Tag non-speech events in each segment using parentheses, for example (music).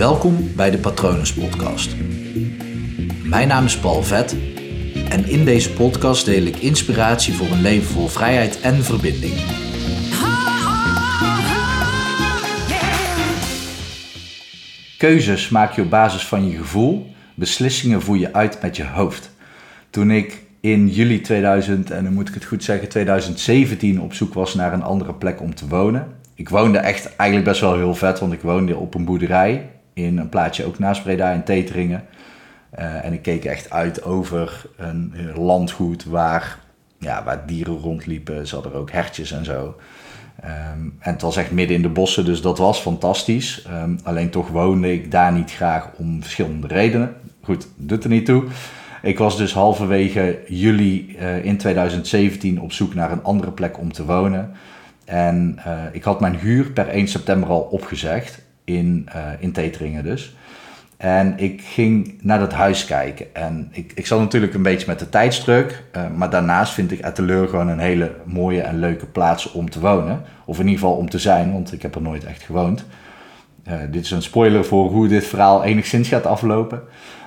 Welkom bij de Patronus Podcast. Mijn naam is Paul Vet en in deze podcast deel ik inspiratie voor een leven vol vrijheid en verbinding. Keuzes maak je op basis van je gevoel, beslissingen voer je uit met je hoofd. Toen ik in juli 2000, en dan moet ik het goed zeggen, 2017 op zoek was naar een andere plek om te wonen. Ik woonde echt eigenlijk best wel heel vet, want ik woonde op een boerderij in een plaatsje ook naast Breda in Teteringen. Uh, en ik keek echt uit over een landgoed waar, ja, waar dieren rondliepen. Ze hadden ook hertjes en zo. Um, en het was echt midden in de bossen, dus dat was fantastisch. Um, alleen toch woonde ik daar niet graag om verschillende redenen. Goed, doet er niet toe. Ik was dus halverwege juli uh, in 2017 op zoek naar een andere plek om te wonen. En uh, ik had mijn huur per 1 september al opgezegd, in, uh, in Teteringen dus. En ik ging naar dat huis kijken. En ik, ik zat natuurlijk een beetje met de tijdsdruk. Uh, maar daarnaast vind ik Etteleur gewoon een hele mooie en leuke plaats om te wonen. Of in ieder geval om te zijn, want ik heb er nooit echt gewoond. Uh, dit is een spoiler voor hoe dit verhaal enigszins gaat aflopen.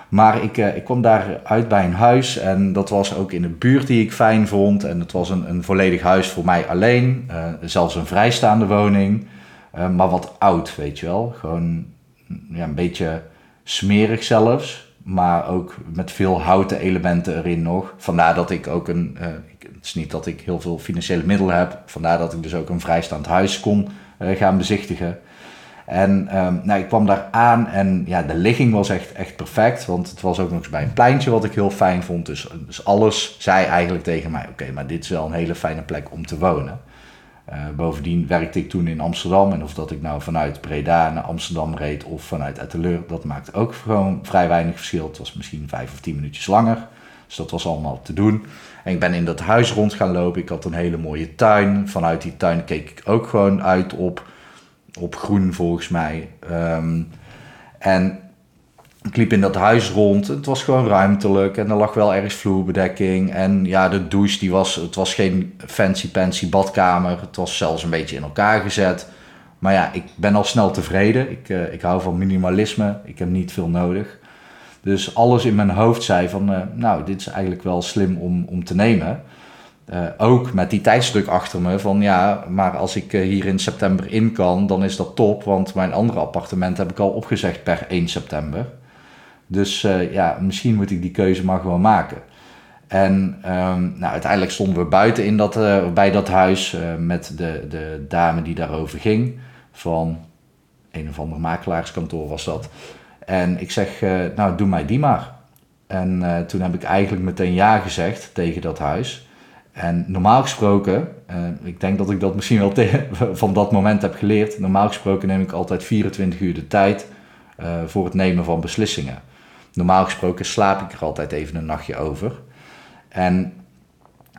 Maar ik, uh, ik kwam daar uit bij een huis en dat was ook in een buurt die ik fijn vond. En het was een, een volledig huis voor mij alleen. zelfs een vrijstaande woning. Maar wat oud, weet je wel. Gewoon ja, een beetje smerig zelfs, maar ook met veel houten elementen erin nog. Vandaar dat ik ook een, uh, het is niet dat ik heel veel financiële middelen heb, vandaar dat ik dus ook een vrijstaand huis kon uh, gaan bezichtigen. En um, nou, ik kwam daar aan en ja, de ligging was echt, echt perfect, want het was ook nog eens bij een pleintje wat ik heel fijn vond. Dus, dus alles zei eigenlijk tegen mij, oké, maar dit is wel een hele fijne plek om te wonen. Uh, bovendien werkte ik toen in Amsterdam. En of dat ik nou vanuit Breda naar Amsterdam reed of vanuit Etteleur, dat maakt ook gewoon vrij weinig verschil. Het was misschien vijf of tien minuutjes langer. Dus dat was allemaal te doen. En ik ben in dat huis rond gaan lopen. Ik had een hele mooie tuin. Vanuit die tuin keek ik ook gewoon uit op, op groen volgens mij. Um, en ik liep in dat huis rond. Het was gewoon ruimtelijk en er lag wel ergens vloerbedekking. En ja, de douche, die was, het was geen fancy-pancy badkamer. Het was zelfs een beetje in elkaar gezet. Maar ja, ik ben al snel tevreden. Ik, uh, ik hou van minimalisme. Ik heb niet veel nodig. Dus alles in mijn hoofd zei van, uh, nou, dit is eigenlijk wel slim om, om te nemen. Uh, ook met die tijdsdruk achter me van ja, maar als ik hier in september in kan, dan is dat top. Want mijn andere appartement heb ik al opgezegd per 1 september. Dus uh, ja, misschien moet ik die keuze maar gewoon maken. En um, nou, uiteindelijk stonden we buiten in dat, uh, bij dat huis uh, met de, de dame die daarover ging. Van een of ander makelaarskantoor was dat. En ik zeg, nou doe mij die maar. En toen heb ik eigenlijk meteen ja gezegd tegen dat huis. En normaal gesproken, ik denk dat ik dat misschien wel (laughs) van dat moment heb geleerd. Normaal gesproken neem ik altijd 24 uur de tijd voor het nemen van beslissingen. Normaal gesproken slaap ik er altijd even een nachtje over. En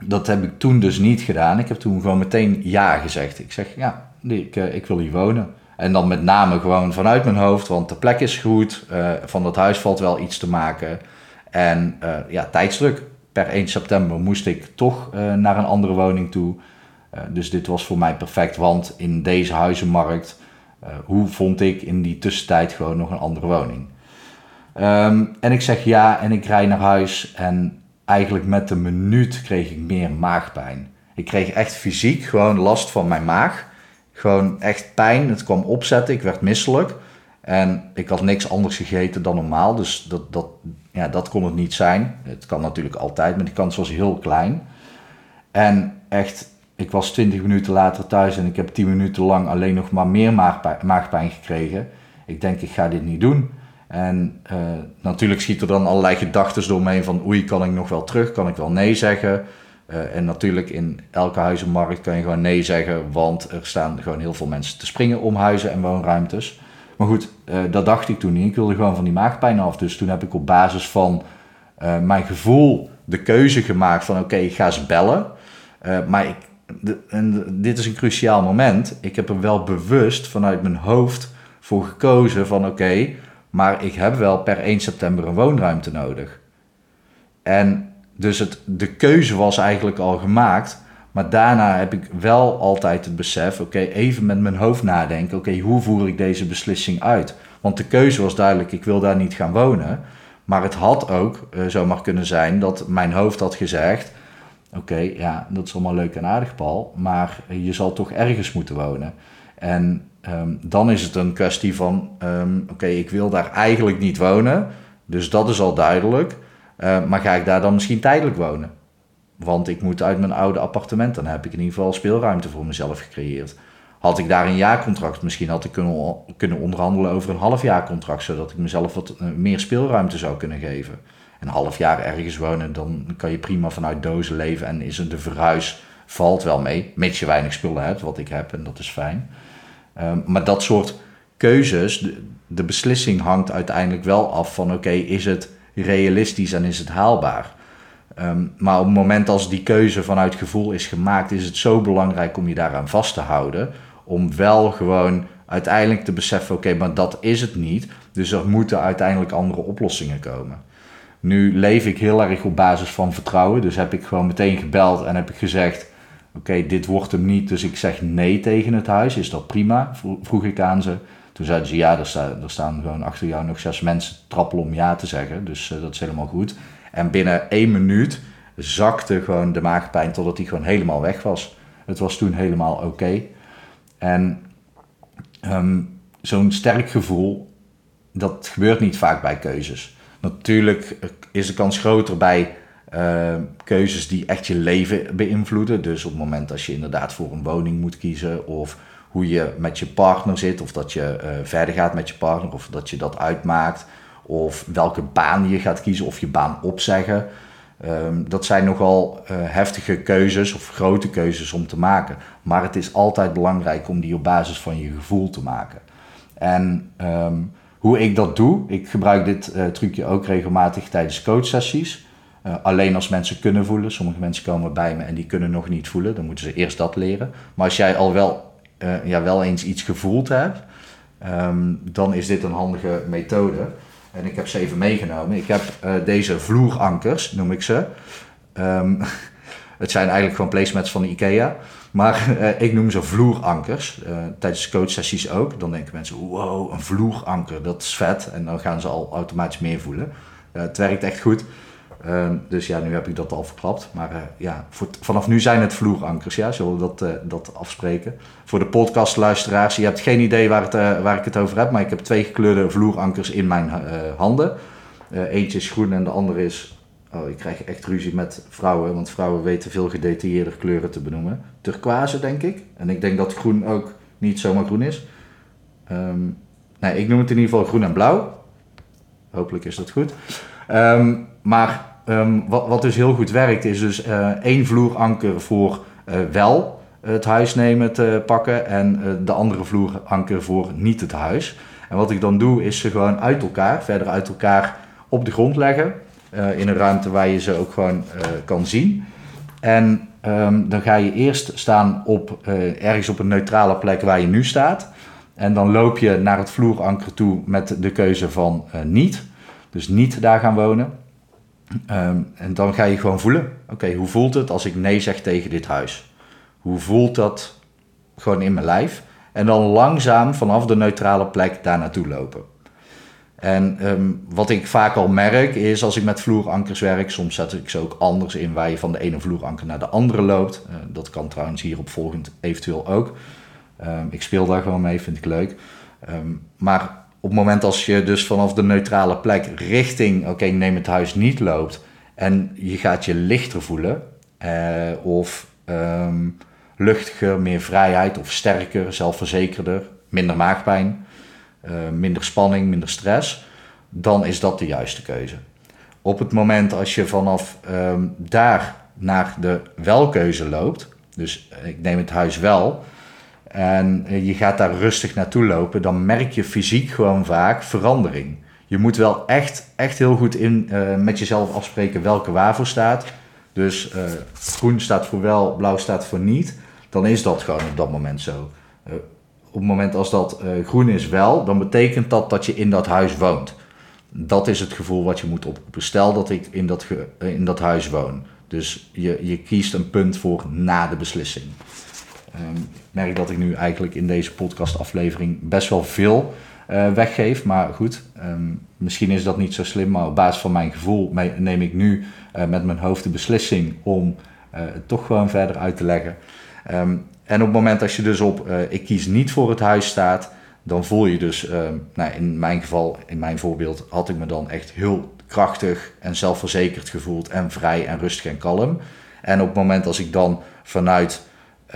dat heb ik toen dus niet gedaan. Ik heb toen gewoon meteen ja gezegd. Ik zeg, ja, ik, ik wil hier wonen. En dan met name gewoon vanuit mijn hoofd, want de plek is goed. Uh, van dat huis valt wel iets te maken. En uh, ja, tijdsdruk. Per 1 september moest ik toch naar een andere woning toe. dus dit was voor mij perfect, want in deze huizenmarkt, hoe vond ik in die tussentijd gewoon nog een andere woning? Um, en ik zeg ja en ik rij naar huis en eigenlijk met een minuut kreeg ik meer maagpijn. Ik kreeg echt fysiek gewoon last van mijn maag. Gewoon echt pijn. Het kwam opzetten. Ik werd misselijk. En ik had niks anders gegeten dan normaal. Dus dat, dat, ja, dat kon het niet zijn. Het kan natuurlijk altijd, maar die kans was heel klein. En echt, ik was 20 minuten later thuis en ik heb 10 minuten lang alleen nog maar meer maagpijn gekregen. Ik denk, ik ga dit niet doen. En uh, natuurlijk schieten er dan allerlei gedachten door me heen van oei, kan ik nog wel terug? Kan ik wel nee zeggen? Uh, en natuurlijk in elke huizenmarkt kan je gewoon nee zeggen, want er staan gewoon heel veel mensen te springen om huizen en woonruimtes. Maar goed, uh, dat dacht ik toen niet. Ik wilde gewoon van die maagpijn af. Dus toen heb ik op basis van mijn gevoel de keuze gemaakt van oké, ik ga eens bellen. maar ik, en dit is een cruciaal moment. Ik heb er wel bewust vanuit mijn hoofd voor gekozen van oké, maar ik heb wel per 1 september een woonruimte nodig. En dus het, de keuze was eigenlijk al gemaakt. Maar daarna heb ik wel altijd het besef, oké, even met mijn hoofd nadenken, oké, hoe voer ik deze beslissing uit? Want de keuze was duidelijk, ik wil daar niet gaan wonen. Maar het had ook uh, zomaar kunnen zijn dat mijn hoofd had gezegd, oké, ja, dat is allemaal leuk en aardig, Paul, maar je zal toch ergens moeten wonen. En um, dan is het een kwestie van, um, oké, ik wil daar eigenlijk niet wonen, dus dat is al duidelijk. Uh, maar ga ik daar dan misschien tijdelijk wonen? Want ik moet uit mijn oude appartement, dan heb ik in ieder geval speelruimte voor mezelf gecreëerd. Had ik daar een jaarcontract, misschien had ik kunnen, kunnen onderhandelen over een halfjaarcontract, zodat ik mezelf wat uh, meer speelruimte zou kunnen geven. Een half jaar ergens wonen, dan kan je prima vanuit dozen leven en is de verhuis valt wel mee, mits je weinig spullen hebt, wat ik heb en dat is fijn. Um, maar dat soort keuzes, de, beslissing hangt uiteindelijk wel af van oké, is het realistisch en is het haalbaar? Um, maar op het moment als die keuze vanuit gevoel is gemaakt, is het zo belangrijk om je daaraan vast te houden. Om wel gewoon uiteindelijk te beseffen, oké, maar dat is het niet. Dus er moeten uiteindelijk andere oplossingen komen. Nu leef ik heel erg op basis van vertrouwen. Dus heb ik gewoon meteen gebeld en heb ik gezegd: Oké, dit wordt hem niet, dus ik zeg nee tegen het huis. Is dat prima? Vroeg ik aan ze. Toen zeiden ze: Ja, er, staan, er staan gewoon achter jou nog zes mensen trappelen om ja te zeggen. Dus uh, dat is helemaal goed. En binnen één minuut zakte gewoon de maagpijn totdat die gewoon helemaal weg was. Het was toen helemaal oké. En um, zo'n sterk gevoel, dat gebeurt niet vaak bij keuzes. Natuurlijk is de kans groter bij uh, keuzes die echt je leven beïnvloeden. Dus op het moment als je inderdaad voor een woning moet kiezen of hoe je met je partner zit of dat je uh, verder gaat met je partner of dat je dat uitmaakt of welke baan je gaat kiezen of je baan opzeggen. Um, dat zijn nogal uh, heftige keuzes of grote keuzes om te maken. Maar het is altijd belangrijk om die op basis van je gevoel te maken. En um, hoe ik dat doe, ik gebruik dit uh, trucje ook regelmatig tijdens coachsessies. Uh, alleen als mensen kunnen voelen. Sommige mensen komen bij me en die kunnen nog niet voelen. Dan moeten ze eerst dat leren. Maar als jij al wel, uh, ja, wel eens iets gevoeld hebt, um, dan is dit een handige methode. En ik heb ze even meegenomen. Ik heb uh, deze vloerankers, noem ik ze. Um, (laughs) het zijn eigenlijk gewoon placemats van IKEA. Maar (laughs) ik noem ze vloerankers. Uh, tijdens coachsessies ook. Dan denken mensen, wow, een vloeranker, dat is vet. En dan gaan ze al automatisch meer voelen. het werkt echt goed. Um, dus ja, nu heb ik dat al verklapt. Maar uh, ja, voor vanaf nu zijn het vloerankers. Ja, zullen we dat, uh, dat afspreken? Voor de podcastluisteraars, je hebt geen idee waar, het, uh, waar ik het over heb. Maar ik heb twee gekleurde vloerankers in mijn handen. eentje is groen en de andere is... Oh, ik krijg echt ruzie met vrouwen. Want vrouwen weten veel gedetailleerder kleuren te benoemen. Turquoise, denk ik. En ik denk dat groen ook niet zomaar groen is. Um, nee, ik noem het in ieder geval groen en blauw. Hopelijk is dat goed. Um, maar um, wat, wat, dus heel goed werkt, is dus uh, één vloeranker voor uh, wel het huis nemen te pakken en de andere vloeranker voor niet het huis. En wat ik dan doe, is ze gewoon uit elkaar, verder uit elkaar op de grond leggen. in een ruimte waar je ze ook gewoon kan zien. En um, dan ga je eerst staan op, ergens op een neutrale plek waar je nu staat. En dan loop je naar het vloeranker toe met de keuze van niet. Dus niet daar gaan wonen. Um, en dan ga je gewoon voelen, oké, hoe voelt het als ik nee zeg tegen dit huis? Hoe voelt dat gewoon in mijn lijf? En dan langzaam vanaf de neutrale plek daar naartoe lopen. En um, wat ik vaak al merk is als ik met vloerankers werk, soms zet ik ze ook anders in waar je van de ene vloeranker naar de andere loopt. Uh, dat kan trouwens hierop volgend eventueel ook. Um, ik speel daar gewoon mee, vind ik leuk. maar op het moment als je dus vanaf de neutrale plek richting, oké, neem het huis niet loopt en je gaat je lichter voelen uh, of um, luchtiger, meer vrijheid of sterker, zelfverzekerder, minder maagpijn, uh, minder spanning, minder stress, dan is dat de juiste keuze. Op het moment als je vanaf um, daar naar de welkeuze loopt, dus ik neem het huis wel, en je gaat daar rustig naartoe lopen, dan merk je fysiek gewoon vaak verandering. Je moet wel echt, echt heel goed in, uh, met jezelf afspreken welke waarvoor staat. Dus uh, groen staat voor wel, blauw staat voor niet. Dan is dat gewoon op dat moment zo. Op het moment als dat groen is wel, dan betekent dat dat je in dat huis woont. Dat is het gevoel wat je moet oproepen. Stel dat ik in dat, in dat huis woon. Dus je, je kiest een punt voor na de beslissing. Ehm, ik merk dat ik nu eigenlijk in deze podcastaflevering best wel veel uh, weggeef. Maar goed, ehm, misschien is dat niet zo slim. Maar op basis van mijn gevoel neem ik nu uh, met mijn hoofd de beslissing om uh, het toch gewoon verder uit te leggen. Um, en op het moment dat je dus op ik kies niet voor het huis staat, dan voel je dus, nou in mijn geval, in mijn voorbeeld, had ik me dan echt heel krachtig en zelfverzekerd gevoeld en vrij en rustig en kalm. En op het moment als ik dan vanuit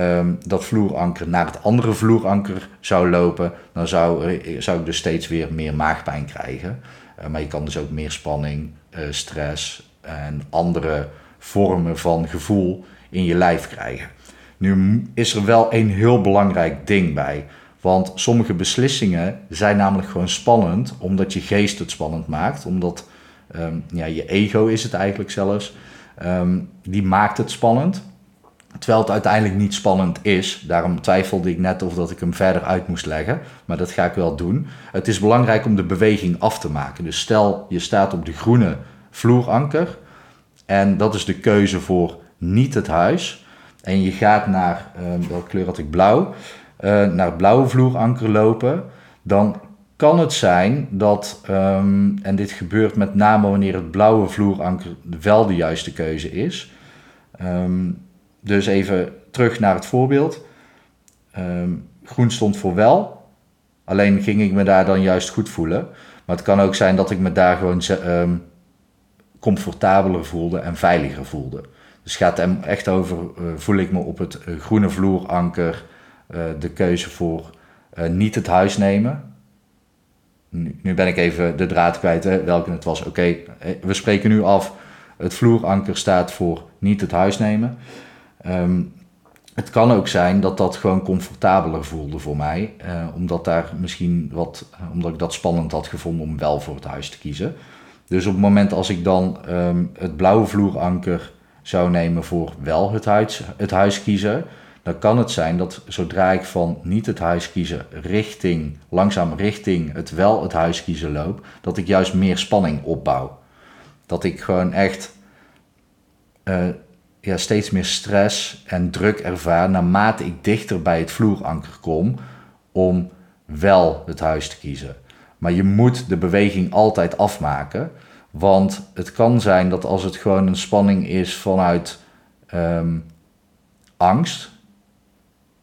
um, dat vloeranker naar het andere vloeranker zou lopen, dan zou, eh, zou ik dus steeds weer meer maagpijn krijgen. Uh, maar je kan dus ook meer spanning, uh, stress en andere vormen van gevoel in je lijf krijgen. Nu is er wel een heel belangrijk ding bij. Want sommige beslissingen zijn namelijk gewoon spannend, omdat je geest het spannend maakt. Omdat um, ja, je ego is het eigenlijk zelfs. Um, die maakt het spannend. Terwijl het uiteindelijk niet spannend is. Daarom twijfelde ik net of dat ik hem verder uit moest leggen. Maar dat ga ik wel doen. Het is belangrijk om de beweging af te maken. Dus stel je staat op de groene vloeranker. En dat is de keuze voor niet het huis. En je gaat naar, uh, welke kleur had ik, blauw. Uh, naar het blauwe vloeranker lopen. Dan kan het zijn dat, um, en dit gebeurt met name wanneer het blauwe vloeranker wel de juiste keuze is. Um, dus even terug naar het voorbeeld. Um, groen stond voor wel. Alleen ging ik me daar dan juist goed voelen. Maar het kan ook zijn dat ik me daar gewoon um, comfortabeler voelde en veiliger voelde. Dus het gaat echt over, uh, voel ik me op het uh, groene vloeranker uh, de keuze voor niet het huis nemen. Nu, ben ik even de draad kwijt hè, welke het was. Oké, we spreken nu af. Het vloeranker staat voor niet het huis nemen. Um, het kan ook zijn dat dat gewoon comfortabeler voelde voor mij, uh, omdat daar misschien wat, uh, omdat ik dat spannend had gevonden om wel voor het huis te kiezen. Dus op het moment als ik dan um, het blauwe vloeranker zou nemen voor wel het huis, het huis kiezen, dan kan het zijn dat zodra ik van niet het huis kiezen richting, langzaam richting het wel het huis kiezen loop, dat ik juist meer spanning opbouw. Dat ik gewoon echt uh, ja, steeds meer stress en druk ervaar naarmate ik dichter bij het vloeranker kom om wel het huis te kiezen. Maar je moet de beweging altijd afmaken, want het kan zijn dat als het gewoon een spanning is vanuit um, angst,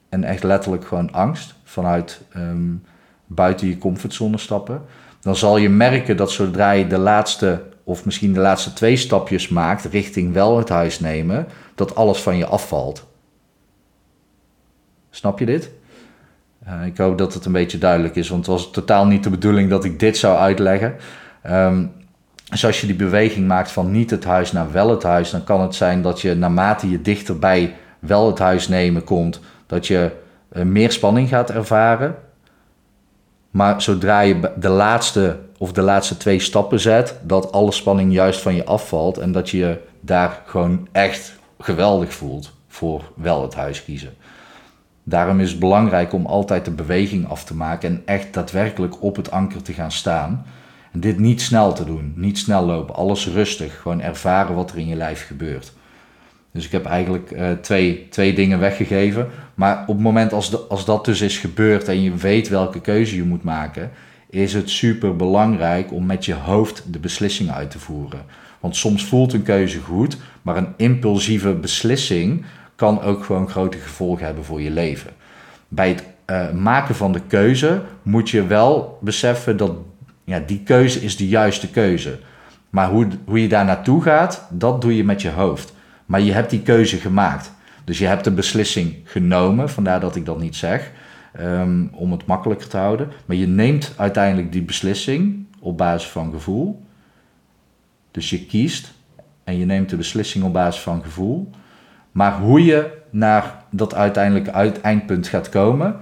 en echt letterlijk gewoon angst, vanuit um, buiten je comfortzone stappen, dan zal je merken dat zodra je de laatste of misschien de laatste twee stapjes maakt richting wel het huis nemen, dat alles van je afvalt. Snap je dit? Uh, ik hoop dat het een beetje duidelijk is, want het was totaal niet de bedoeling dat ik dit zou uitleggen. Um, dus als je die beweging maakt van niet het huis naar wel het huis, dan kan het zijn dat je naarmate je dichter bij wel het huis nemen komt, dat je uh, meer spanning gaat ervaren. Maar zodra je de laatste of de laatste twee stappen zet, dat alle spanning juist van je afvalt en dat je je daar gewoon echt geweldig voelt voor wel het huis kiezen. Daarom is het belangrijk om altijd de beweging af te maken en echt daadwerkelijk op het anker te gaan staan. En dit niet snel te doen, niet snel lopen, alles rustig, gewoon ervaren wat er in je lijf gebeurt. Dus ik heb eigenlijk uh, twee, twee dingen weggegeven. Maar op het moment als, de, als dat dus is gebeurd en je weet welke keuze je moet maken, is het super belangrijk om met je hoofd de beslissing uit te voeren. Want soms voelt een keuze goed, maar een impulsieve beslissing kan ook gewoon grote gevolgen hebben voor je leven. Bij het uh, maken van de keuze moet je wel beseffen dat ja, die keuze is de juiste keuze. Maar hoe, hoe je daar naartoe gaat, dat doe je met je hoofd. Maar je hebt die keuze gemaakt. Dus je hebt de beslissing genomen, vandaar dat ik dat niet zeg, um, om het makkelijker te houden. Maar je neemt uiteindelijk die beslissing op basis van gevoel. Dus je kiest en je neemt de beslissing op basis van gevoel. Maar hoe je naar dat uiteindelijke eindpunt gaat komen,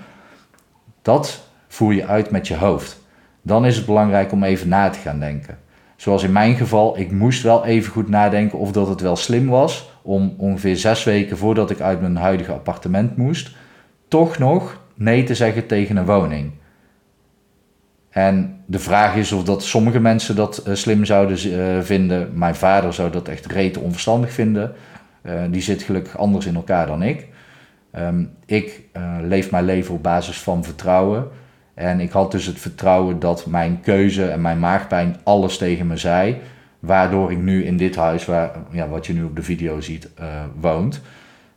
dat voer je uit met je hoofd. Dan is het belangrijk om even na te gaan denken. Zoals in mijn geval, ik moest wel even goed nadenken of dat het wel slim was om ongeveer zes weken voordat ik uit mijn huidige appartement moest, toch nog nee te zeggen tegen een woning. En de vraag is of dat sommige mensen dat uh, slim zouden uh, vinden. Mijn vader zou dat echt rete onverstandig vinden. die zit gelukkig anders in elkaar dan ik. Ehm, ik leef mijn leven op basis van vertrouwen. En ik had dus het vertrouwen dat mijn keuze en mijn maagpijn alles tegen me zei. Waardoor ik nu in dit huis, waar, ja, wat je nu op de video ziet, uh, woont.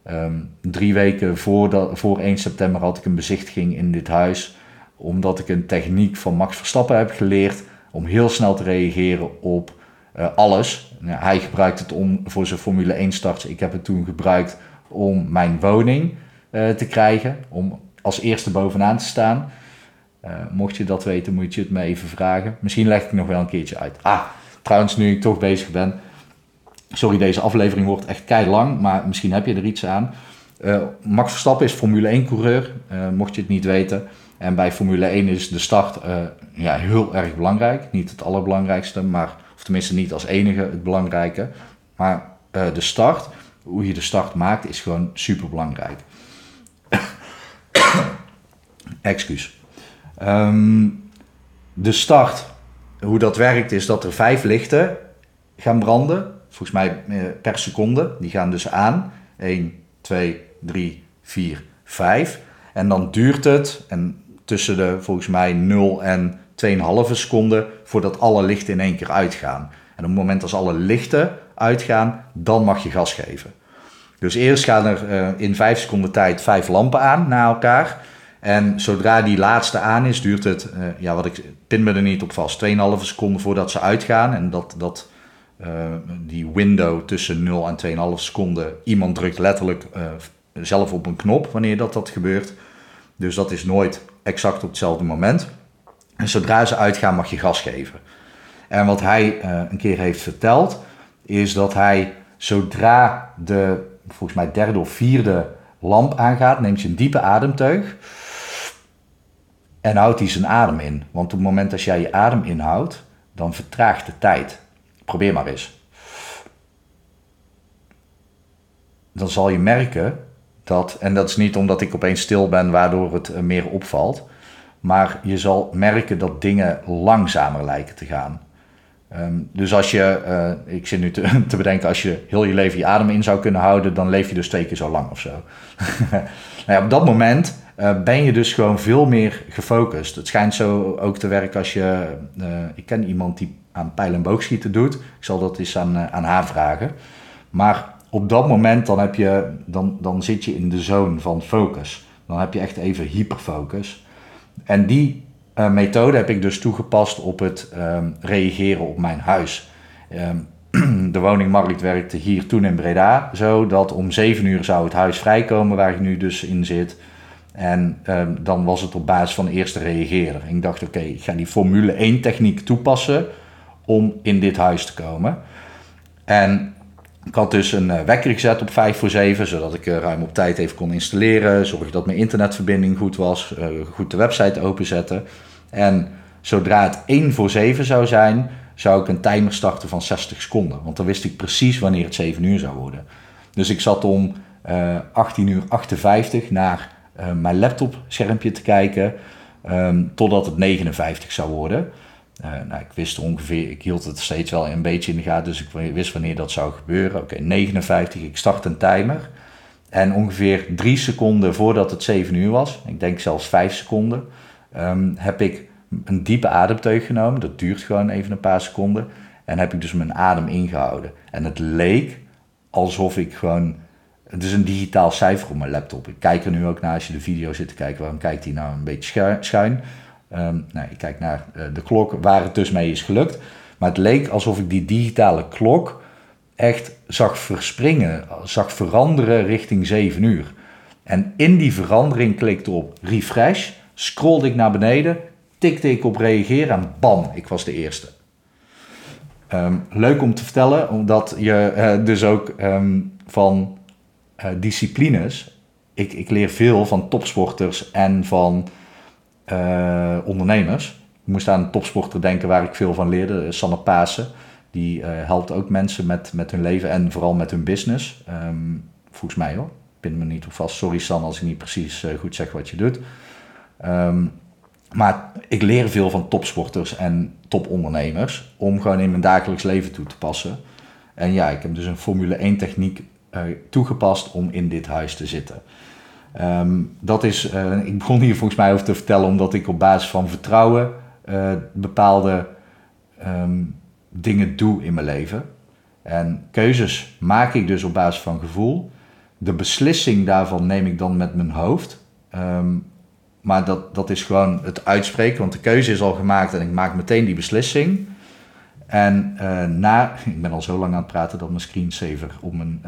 Ehm, drie weken voor, voor 1 september had ik een bezichtiging in dit huis. Omdat ik een techniek van Max Verstappen heb geleerd om heel snel te reageren op uh, alles. hij gebruikt het om voor zijn Formule 1 starts. Ik heb het toen gebruikt om mijn woning uh, te krijgen. Om als eerste bovenaan te staan. mocht je dat weten, moet je het me even vragen. Misschien leg ik nog wel een keertje uit. Ah, Trouwens, nu ik toch bezig ben. Sorry, deze aflevering wordt echt kei lang, maar misschien heb je er iets aan. Uh, Max Verstappen is Formule 1 coureur, uh, mocht je het niet weten. En bij Formule 1 is de start uh, ja, heel erg belangrijk. Niet het allerbelangrijkste, maar, of tenminste niet als enige het belangrijke. Maar de start, hoe je de start maakt, is gewoon super belangrijk. (coughs) Excuus. Um, de start hoe dat werkt is dat er vijf lichten gaan branden. Volgens mij eh, per seconde. Die gaan dus aan. 1, 2, 3, 4, 5. En dan duurt het en tussen de volgens mij 0 en 2,5 seconden voordat alle lichten in één keer uitgaan. En op het moment dat alle lichten uitgaan, dan mag je gas geven. Dus eerst gaan er uh, in 5 seconden tijd 5 lampen aan na elkaar. En zodra die laatste aan is, duurt het, uh, ja, wat ik pin me er niet op vast, 2,5 seconden voordat ze uitgaan. En dat, dat uh, die window tussen 0 en 2,5 seconden, iemand drukt letterlijk uh, zelf op een knop wanneer dat, dat gebeurt. Dus dat is nooit exact op hetzelfde moment. En zodra ze uitgaan, mag je gas geven. En wat hij een keer heeft verteld, is dat hij zodra de, volgens mij derde of vierde lamp aangaat, neemt je een diepe ademteug. En houdt hij zijn adem in. Want op het moment dat jij je adem inhoudt, dan vertraagt de tijd. Probeer maar eens. Dan zal je merken dat, en dat is niet omdat ik opeens stil ben waardoor het eh, meer opvalt, maar je zal merken dat dingen langzamer lijken te gaan. Ehm, dus als je, uh, ik zit nu te, (laughs) te, bedenken, als je heel je leven je adem in zou kunnen houden, dan leef je dus twee keer zo lang of zo. (laughs) nou ja, op dat moment uh, ben je dus gewoon veel meer gefocust. Het schijnt zo ook te werken als je, uh, ik ken iemand die aan pijl- en boogschieten doet. Ik zal dat eens aan, aan haar vragen. Maar op dat moment dan, heb je, dan, dan zit je in de zone van focus. Dan heb je echt even hyperfocus. En die methode heb ik dus toegepast op het reageren op mijn huis. Um, (clears throat) de woningmarkt werkte hier toen in Breda zo dat om 7 uur zou het huis vrijkomen waar ik nu dus in zit. En um, dan was het op basis van de eerste reageren. Ik dacht, oké, ik ga die Formule 1 techniek toepassen om in dit huis te komen. En ik had dus een uh, wekker gezet op 5 voor 7, zodat ik uh, ruim op tijd even kon installeren. Zorg dat mijn internetverbinding goed was, uh, goed de website openzetten. En zodra het 1 voor 7 zou zijn, zou ik een timer starten van 60 seconden. Want dan wist ik precies wanneer het 7 uur zou worden. Dus ik zat om 18 uur 58 naar mijn laptopschermpje te kijken, um, totdat het 59 zou worden. Uh, nou, ik wist ongeveer, ik hield het steeds wel een beetje in de gaten, dus ik wist wanneer dat zou gebeuren. Oké, okay, 59, ik start een timer. En ongeveer drie seconden voordat het 7 uur was, ik denk zelfs 5 seconden, um, heb ik een diepe ademteug genomen. Dat duurt gewoon even een paar seconden. En heb ik dus mijn adem ingehouden. En het leek alsof ik gewoon. Het is een digitaal cijfer op mijn laptop. Ik kijk er nu ook naar als je de video zit te kijken. Waarom kijkt hij nou een beetje schuin? Nou, ik kijk naar uh, de klok waar het dus mee is gelukt. Maar het leek alsof ik die digitale klok echt zag verspringen, zag veranderen richting 7 uur. En in die verandering klikte op refresh, scrollde ik naar beneden, tikte ik op reageren en bam, ik was de eerste. Um, leuk om te vertellen, omdat je uh, dus ook um, van uh, disciplines, ik, ik leer veel van topsporters en van uh, ondernemers. Ik moest aan een topsporter denken waar ik veel van leerde, Sanne Pasen. Die helpt ook mensen met, met hun leven en vooral met hun business. Um, volgens mij hoor. Ik pin me niet op vast. Sorry San als ik niet precies goed zeg wat je doet. Um, maar ik leer veel van topsporters en topondernemers om gewoon in mijn dagelijks leven toe te passen. En ja, ik heb dus een Formule 1 techniek eh, toegepast om in dit huis te zitten. Ehm, dat is, uh, ik begon hier volgens mij over te vertellen omdat ik op basis van vertrouwen uh, bepaalde um, dingen doe in mijn leven. En keuzes maak ik dus op basis van gevoel. De beslissing daarvan neem ik dan met mijn hoofd. Um, maar dat, dat is gewoon het uitspreken, want de keuze is al gemaakt en ik maak meteen die beslissing. En na, (laughs) ik ben al zo lang aan het praten dat mijn screensaver op mijn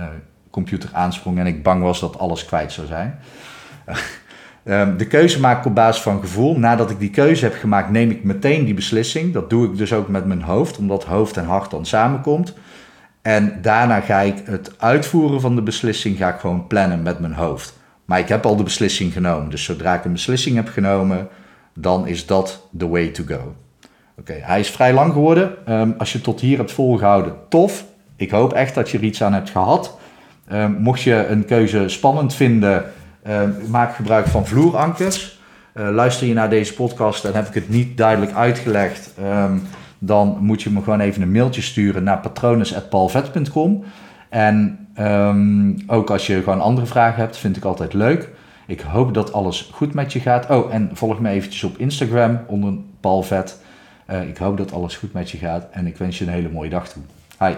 computer aansprong en ik bang was dat alles kwijt zou zijn. Ehm, de keuze maak ik op basis van gevoel. Nadat ik die keuze heb gemaakt, neem ik meteen die beslissing. Dat doe ik dus ook met mijn hoofd, omdat hoofd en hart dan samenkomt. En daarna ga ik het uitvoeren van de beslissing ga ik gewoon plannen met mijn hoofd. Maar ik heb al de beslissing genomen. Dus zodra ik een beslissing heb genomen, dan is dat the way to go. Oké, hij is vrij lang geworden. Um, als je tot hier hebt volgehouden, tof. Ik hoop echt dat je er iets aan hebt gehad. Um, mocht je een keuze spannend vinden, um, maak gebruik van vloerankers. Uh, luister je naar deze podcast en heb ik het niet duidelijk uitgelegd, dan moet je me gewoon even een mailtje sturen naar patrones.palvet.com. En ook als je gewoon andere vragen hebt, vind ik altijd leuk. Ik hoop dat alles goed met je gaat. Oh, en volg me eventjes op Instagram onder Palvet. Uh, ik hoop dat alles goed met je gaat en ik wens je een hele mooie dag toe. Hi.